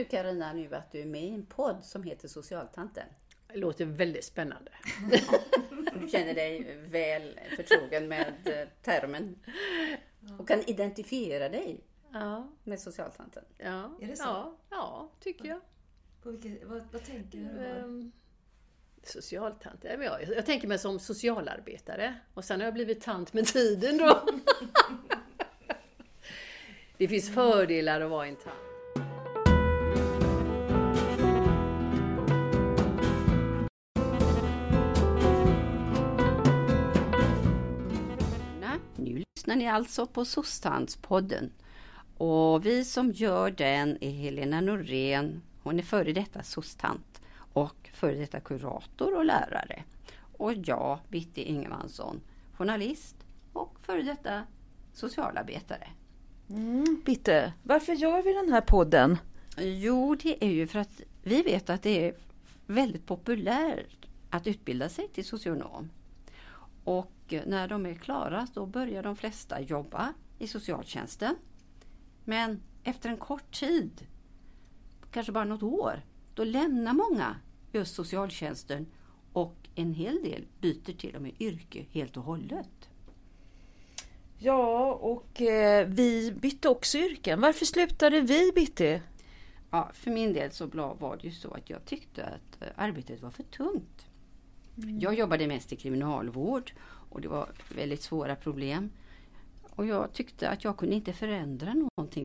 Du Karina nu att du är med i en podd som heter Socialtanten? Det låter väldigt spännande. Du känner dig väl förtrogen med eh, termen och kan identifiera dig Ja, med socialtanten. ja, Är det så? ja, ja tycker jag. På vilket, vad, vad tänker du? då? Ehm, Socialtant, jag, jag tänker mig som socialarbetare och sen har jag blivit tant med tiden då. Det finns fördelar att vara en tant. Lyssnar ni alltså på Sostanspodden. Och vi som gör den är Helena Norén. Hon är före detta sostant och före detta kurator och lärare. Och jag, Bitti Ingemansson, journalist och före detta socialarbetare. Bitte, varför gör vi den här podden? Jo, det är ju för att vi vet att det är väldigt populärt att utbilda sig till socionom. Och när de är klara så börjar de flesta jobba i socialtjänsten. Men efter en kort tid, kanske bara något år, då lämnar många just socialtjänsten och en hel del byter till och med yrke helt och hållet. Ja, och eh, vi bytte också yrken. Varför slutade vi, Bitti? Ja, för min del så var det ju så att jag tyckte att eh, arbetet var för tungt. Jag jobbade mest i kriminalvård och det var väldigt svåra problem. Och jag tyckte att jag kunde inte förändra någonting.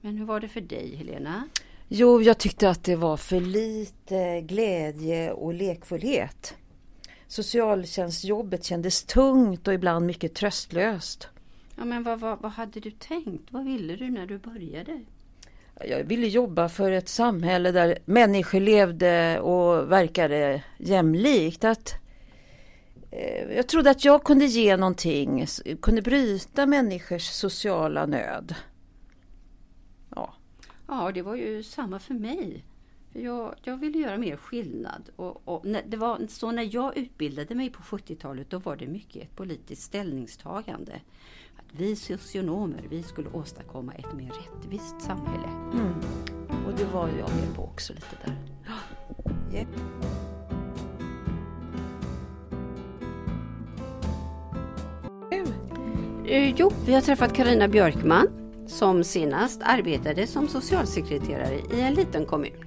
Men hur var det för dig Helena? Jo, jag tyckte att det var för lite glädje och lekfullhet. Socialtjänstjobbet kändes tungt och ibland mycket tröstlöst. Ja, men vad, vad, vad hade du tänkt? Vad ville du när du började? Jag ville jobba för ett samhälle där människor levde och verkade jämlikt. Att, eh, jag trodde att jag kunde ge någonting, kunde bryta människors sociala nöd. Ja, Ja, det var ju samma för mig. Jag, jag ville göra mer skillnad. Och, och när, det var så när jag utbildade mig på 70-talet, då var det mycket ett politiskt ställningstagande. Vi socionomer, vi skulle åstadkomma ett mer rättvist samhälle. mm. och det var jag med på också lite där. Eh, jo, vi har träffat Karina Björkman som senast arbetade som socialsekreterare i en liten kommun.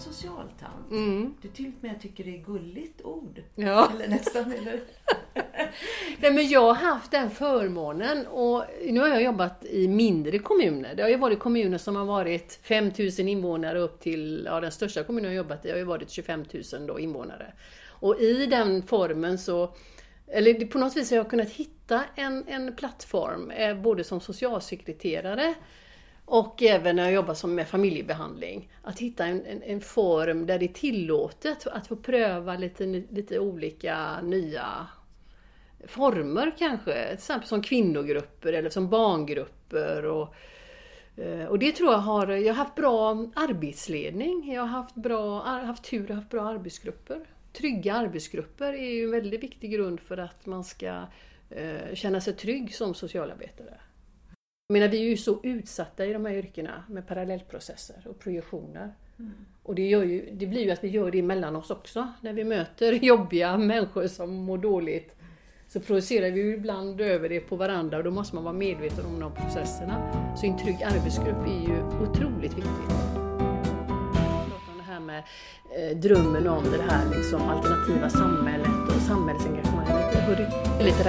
Socialtant. Mm. Du till och med tycker det är gulligt ord. Ja. Eller nästan, eller? Nej, men jag har haft den förmånen och nu har jag jobbat i mindre kommuner. Det har ju varit kommuner som har varit 5000 invånare upp till, ja den största kommunen jag har jobbat i har ju varit 25 000 då, invånare. Och i den formen så, eller på något vis har jag kunnat hitta en, en plattform, eh, både som socialsekreterare och även när jag jobbar som med familjebehandling. Att hitta en, en, en form där det är tillåtet att få pröva lite, lite olika nya former kanske. Till exempel som kvinnogrupper eller som barngrupper. Och, eh, och det tror jag har, jag har haft bra arbetsledning. Jag har haft, bra, haft tur och haft bra arbetsgrupper. Trygga arbetsgrupper är ju en väldigt viktig grund för att man ska eh, känna sig trygg som socialarbetare. Jag menar, vi är ju så utsatta i de här yrkena med parallellprocesser och projektioner. Och det, gör ju, det blir ju att vi gör det mellan oss också. När vi möter jobbiga människor som mår dåligt så projicerar vi ju ibland över det på varandra och då måste man vara medveten om de processerna. Så en trygg arbetsgrupp är ju otroligt viktigt. Det här med eh, drömmen om det här liksom, alternativa samhället och samhällsengagemanget. Var lite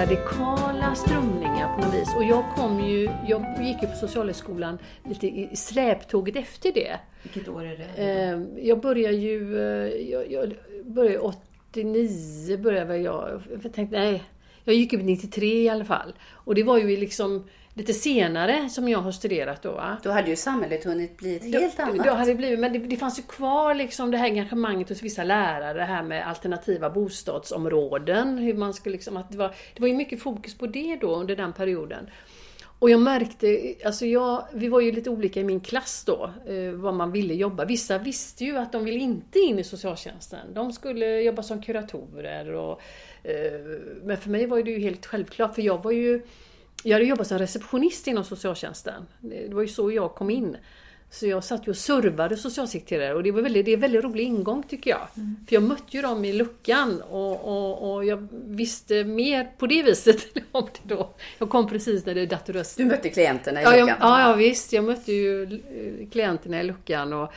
radikala strömningar på något vis. Och jag kom ju, jag gick ju på Socialhögskolan lite i släptåget efter det. Vilket år är det? Eh, Jag började ju, eh, jag, jag började 89 började jag. Jag tänkte nej, jag gick upp 93 i alla fall. Och det var ju liksom lite senare som jag har studerat då. Va? Då hade ju samhället hunnit bli ett helt Då- annat. Då hade det blivit, men det, det fanns ju kvar liksom det här engagemanget hos vissa lärare, det här med alternativa bostadsområden. Hur man skulle liksom, att det, var, det var ju mycket fokus på det då under den perioden. Och jag märkte, alltså jag, vi var ju lite olika i min klass då, eh, vad man ville jobba. Vissa visste ju att de ville inte in i socialtjänsten. De skulle jobba som kuratorer och eh, Men för mig var det ju helt självklart, för jag var ju Jag hade jobbat som receptionist inom socialtjänsten. Det var ju så jag kom in. Så jag satt ju och servade socialsekreterare och det, var väldigt, det är en väldigt rolig ingång tycker jag. Mm. För jag mötte ju dem i luckan och, och, och jag visste mer på det viset om det då. Jag kom precis när det datorröst. Du mötte klienterna i luckan? Ja, jag, ja, ja visst. Jag mötte ju eh, klienterna i luckan och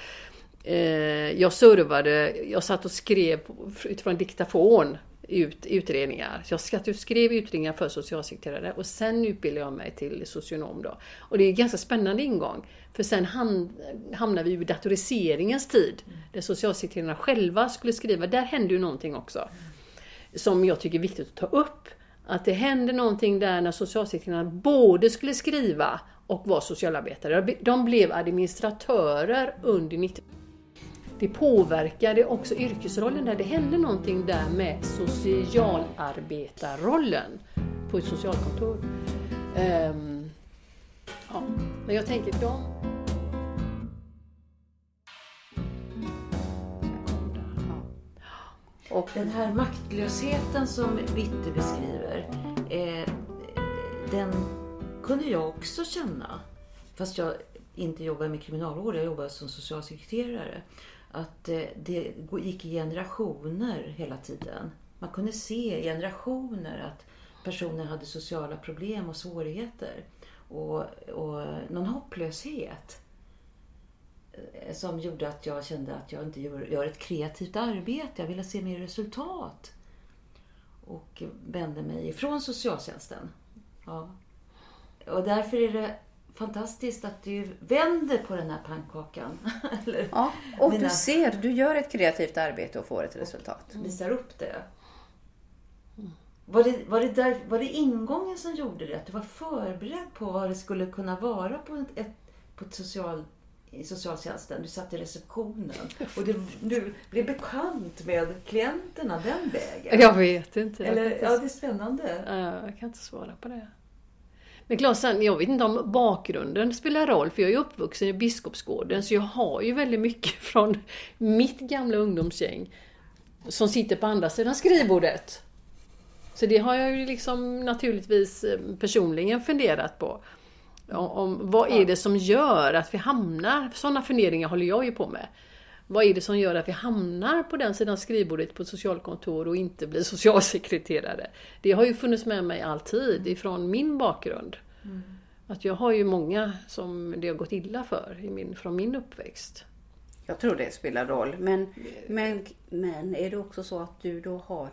eh, jag servade, jag satt och skrev utifrån diktafon ut, utredningar. Så jag skrev utredningar för socialsekreterare och sen utbildade jag mig till socionom. Då. Och det är en ganska spännande ingång. För sen hamnar vi i datoriseringens tid. Där socialsekreterarna själva skulle skriva. Där hände ju någonting också. Som jag tycker är viktigt att ta upp. Att det hände någonting där när socialsekreterarna både skulle skriva och vara socialarbetare. De blev administratörer under 90 det påverkade också yrkesrollen där. Det hände någonting där med socialarbetarrollen på ett socialkontor. Um, ja. Men jag tänker de... Och den här maktlösheten som Witte beskriver, eh, den kunde jag också känna. Fast jag inte jobbar med kriminalvård, jag jobbar som socialsekreterare att det gick i generationer hela tiden. Man kunde se i generationer att personer hade sociala problem och svårigheter. Och, och någon hopplöshet eh, som gjorde att jag kände att jag inte gör, ett kreativt arbete. Jag ville se mer resultat. Och vände mig ifrån socialtjänsten. Ja. Och därför är det fantastiskt att du vänder på den här pannkakan. ja, och Mina... du ser, du gör ett kreativt arbete och får ett resultat. Och visar upp det. Var det, var, det där, var det ingången som gjorde det? Att du var förberedd på vad det skulle kunna vara på ett, ett på ett social, i socialtjänsten? Du satt i receptionen och du, du blev bekant med klienterna den vägen. Jag vet inte. Eller, ja, det är spännande. Jag kan inte svara på det. Men klart, sen, jag vet inte om bakgrunden spelar roll, för jag är uppvuxen i Biskopsgården, så jag har ju väldigt mycket från mitt gamla ungdomsgäng som sitter på andra sidan skrivbordet. Så det har jag ju liksom naturligtvis eh, personligen funderat på. Om, vad är det som gör att vi hamnar, sådana funderingar håller jag ju på med. Vad är det som gör att vi hamnar på den sidan skrivbordet på ett socialkontor och inte blir socialsekreterare? Det har ju funnits med mig alltid ifrån min bakgrund. Mm. Att jag har ju många som det har gått illa för i min, från min uppväxt. Jag tror det spelar roll. Men, men, men är det också så att du då har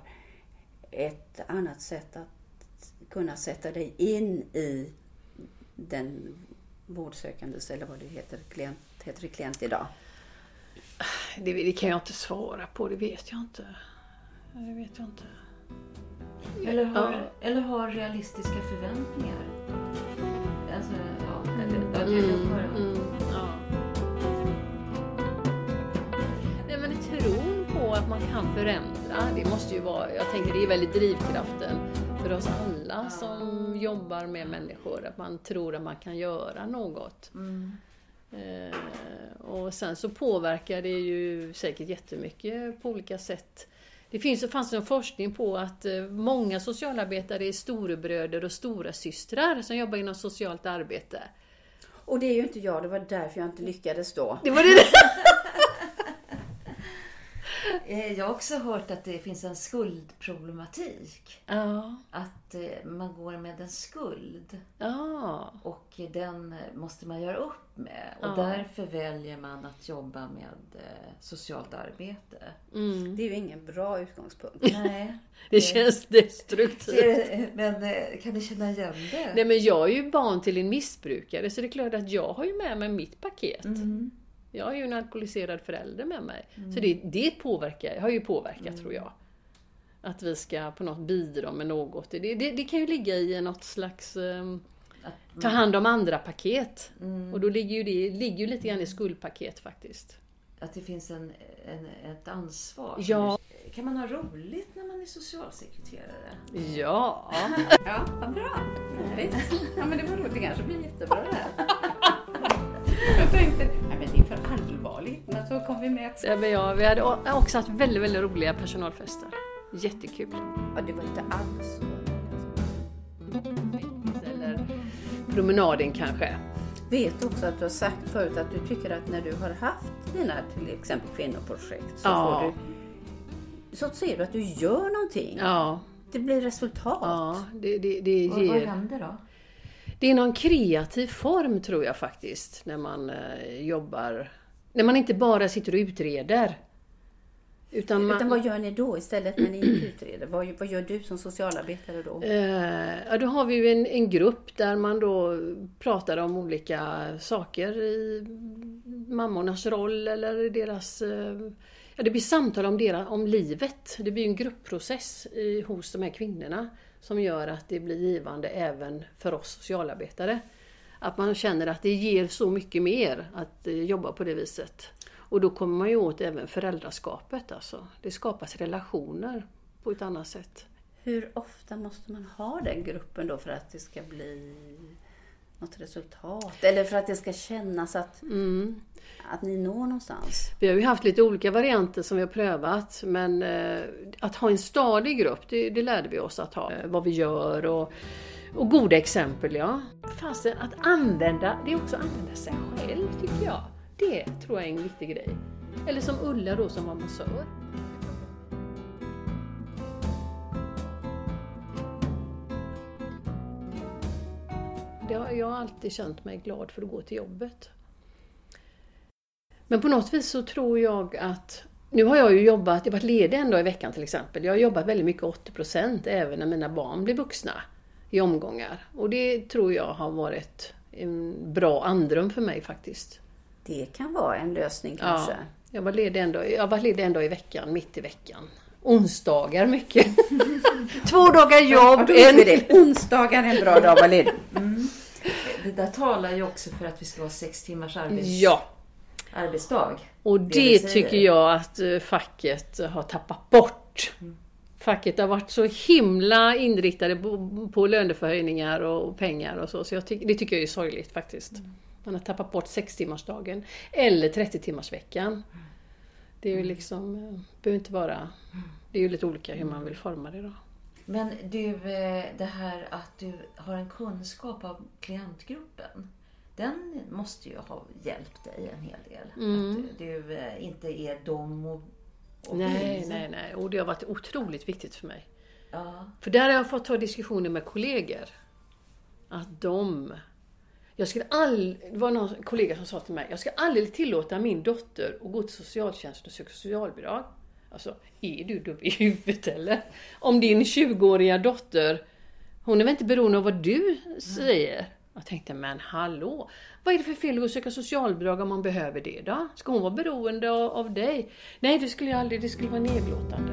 ett annat sätt att kunna sätta dig in i den vårdsökandes, eller vad det heter, klient, heter det klient idag? Det, det, kan jag inte svara på, det vet jag inte. Det vet jag inte. Eller har, ja. eller har realistiska förväntningar. Alltså, ja. Eller, mm, mm, ja. Nej men tron på att man kan förändra, det måste ju vara, jag tänker det är väldigt drivkraften för oss alla som jobbar med människor, att man tror att man kan göra något. Mm. Eh, och sen så påverkar det ju säkert jättemycket på olika sätt. Det finns, fanns en forskning på att eh, många socialarbetare är storebröder och stora systrar som jobbar inom socialt arbete. Och det är ju inte jag, det var därför jag inte lyckades då. Det var det. Eh, jag har också hört att det finns en skuldproblematik. Ja. Att eh, man går med en skuld. Ja. Och den måste man göra upp med. Och ja. därför väljer man att jobba med eh, socialt arbete. Mm. Det är ju ingen bra utgångspunkt. Nej. det känns destruktivt. Men kan du känna igen det? Nej men jag är ju barn till en missbrukare så det är klart att jag har ju med mig mitt paket. Mm. Jag har ju en alkoholiserad förälder med mig. Mm. Så det, det påverkar, har ju påverkat mm. tror jag. Att vi ska på något bidra med något. Det, det, det kan ju ligga i något slags um, ta hand om andra paket. Mm. Och då ligger ju det ligger ju lite grann i skuldpaket faktiskt. Att det finns en, en ett ansvar. Ja. kan man ha roligt när man är socialsekreterare? Ja. Ja, vad bra. Roligt. Ja, men det var roligt. Det kanske blir jättebra det här. Jag tänkte, Men så kom vi med. Ja, men ja, vi hade också haft väldigt, väldigt roliga personalfester. Jättekul. Ja, det var inte alls så. Eller promenaden kanske. Vet också att du har sagt förut att du tycker att när du har haft dina till exempel kvinnoprojekt så Ja. får du så ser du att du gör någonting. Ja, Det blir resultat. ja det, det, det Och vad ger... händer då? Det är någon kreativ form tror jag faktiskt när man eh, jobbar. När man inte bara sitter och utreder. Utan man, Utan vad gör ni då istället när ni inte utreder? Vad, vad gör du som socialarbetare då? Eh, ja, då har vi ju en, en grupp där man då pratar om olika saker i mammornas roll eller deras... eh, Ja, det blir samtal om, deras, om livet. Det blir en gruppprocess i, hos de här kvinnorna som gör att det blir givande även för oss socialarbetare. Att man känner att det ger så mycket mer att eh, jobba på det viset. Och då kommer man ju åt även föräldraskapet alltså. Det skapas relationer på ett annat sätt. Hur ofta måste man ha den gruppen då för att det ska bli något resultat? Eller för att det ska kännas att, Mm. att ni når någonstans? Vi har ju haft lite olika varianter som vi har prövat men eh, att ha en stadig grupp, det, det lärde vi oss att ha. Eh, vad vi gör och, och goda exempel ja. Fasen, att använda, det är också att använda sig själv tycker jag. Det tror jag är en viktig grej. Eller som Ulla då som var massör. Jag har alltid känt mig glad för att gå till jobbet. Men på något vis så tror jag att nu har jag ju jobbat, jag har varit ledig en dag i veckan till exempel. Jag har jobbat väldigt mycket 80% även när mina barn blir vuxna i omgångar. Och det tror jag har varit en bra andrum för mig faktiskt. Det kan vara en lösning kanske. Ja, jag var ledig en dag, jag var ledig en dag i veckan, mitt i veckan. Onsdagar mycket. Två dagar Ja, jobb, vi en... det. Onsdagar är en bra dag att vara ledig. Det där talar ju också för att vi ska ha sex timmars arbets... Ja, arbetsdag. och Det det, tycker jag att eh, facket har tappat bort. Facket har varit så himla inriktade på, på löneförhöjningar och pengar och så. så jag tycker, det tycker jag är sorgligt faktiskt. Man har tappat bort sextimmarsdagen eller 30 timmars veckan. Det är ju liksom, eh, behöver inte vara... Det är ju lite olika hur man vill forma det då. Men du, eh, det här att du har en kunskap av klientgruppen. Den måste ju ha hjälpt dig en hel del. Mm. Att du eh, inte är dom och Nej, vi. nej, nej. Och det har varit otroligt viktigt för mig. Ja. För där har jag fått ta diskussioner med kollegor. Att de... Jag skulle all, det var någon kollega som sa till mig, jag ska aldrig tillåta min dotter att gå till socialtjänsten och söka socialbidrag. Alltså, är du dum i huvudet eller? Om din 20-åriga dotter, hon är väl inte beroende av vad du säger? Jag tänkte, men hallå! Vad är det för fel att söka socialbidrag om man behöver det då? Ska hon vara beroende av, dig? Nej, det skulle jag aldrig, det skulle vara nedlåtande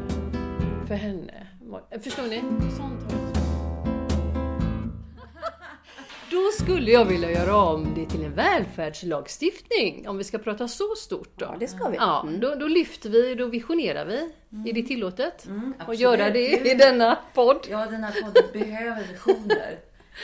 för henne. Förstår ni? Sånt har. Då skulle jag vilja göra om det till en välfärdslagstiftning, om vi ska prata så stort då. Ja, det ska vi. Ja, Mm. då, då lyfter vi, då visionerar vi. Är det tillåtet? Mm, att göra det i denna podd? Ja, den här podden behöver visioner.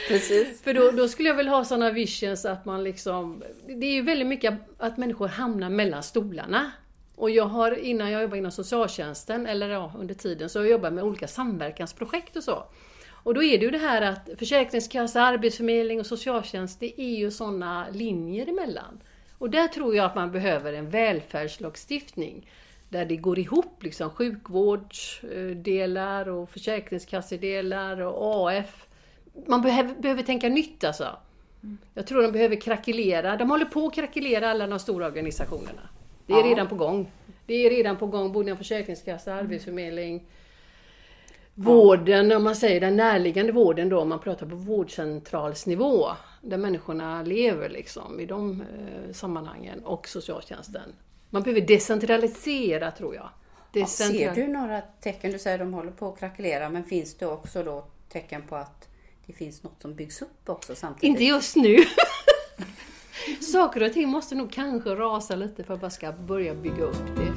Precis. För då, då skulle jag väl ha sådana visions att man liksom... Det är ju väldigt mycket att människor hamnar mellan stolarna. Och jag har, innan jag jobbade inom socialtjänsten, eller ja, under tiden, så har jag jobbat med olika samverkansprojekt och så. Och då är det ju det här att Försäkringskassa, Arbetsförmedling och socialtjänst, det är ju sådana linjer emellan. Och där tror jag att man behöver en välfärdslagstiftning. Där det går ihop, liksom sjukvårdsdelar och försäkringskassedelar och AF. Man behöver, behöver tänka nytt alltså. Jag tror de behöver krackelera. De håller på att krackelera alla de stora organisationerna. Det är Ja. redan på gång. Det är redan på gång, både Försäkringskassa, Arbetsförmedling, Vården, om man säger den närliggande vården då, om man pratar på vårdcentralsnivå, där människorna lever liksom i de eh, sammanhangen, och socialtjänsten. Man behöver decentralisera tror jag. Ja, ser Decentral- du några tecken? Du säger de håller på att krackelera, men finns det också då tecken på att det finns något som byggs upp också samtidigt? Inte just nu. Saker och ting måste nog kanske rasa lite för att man ska börja bygga upp det.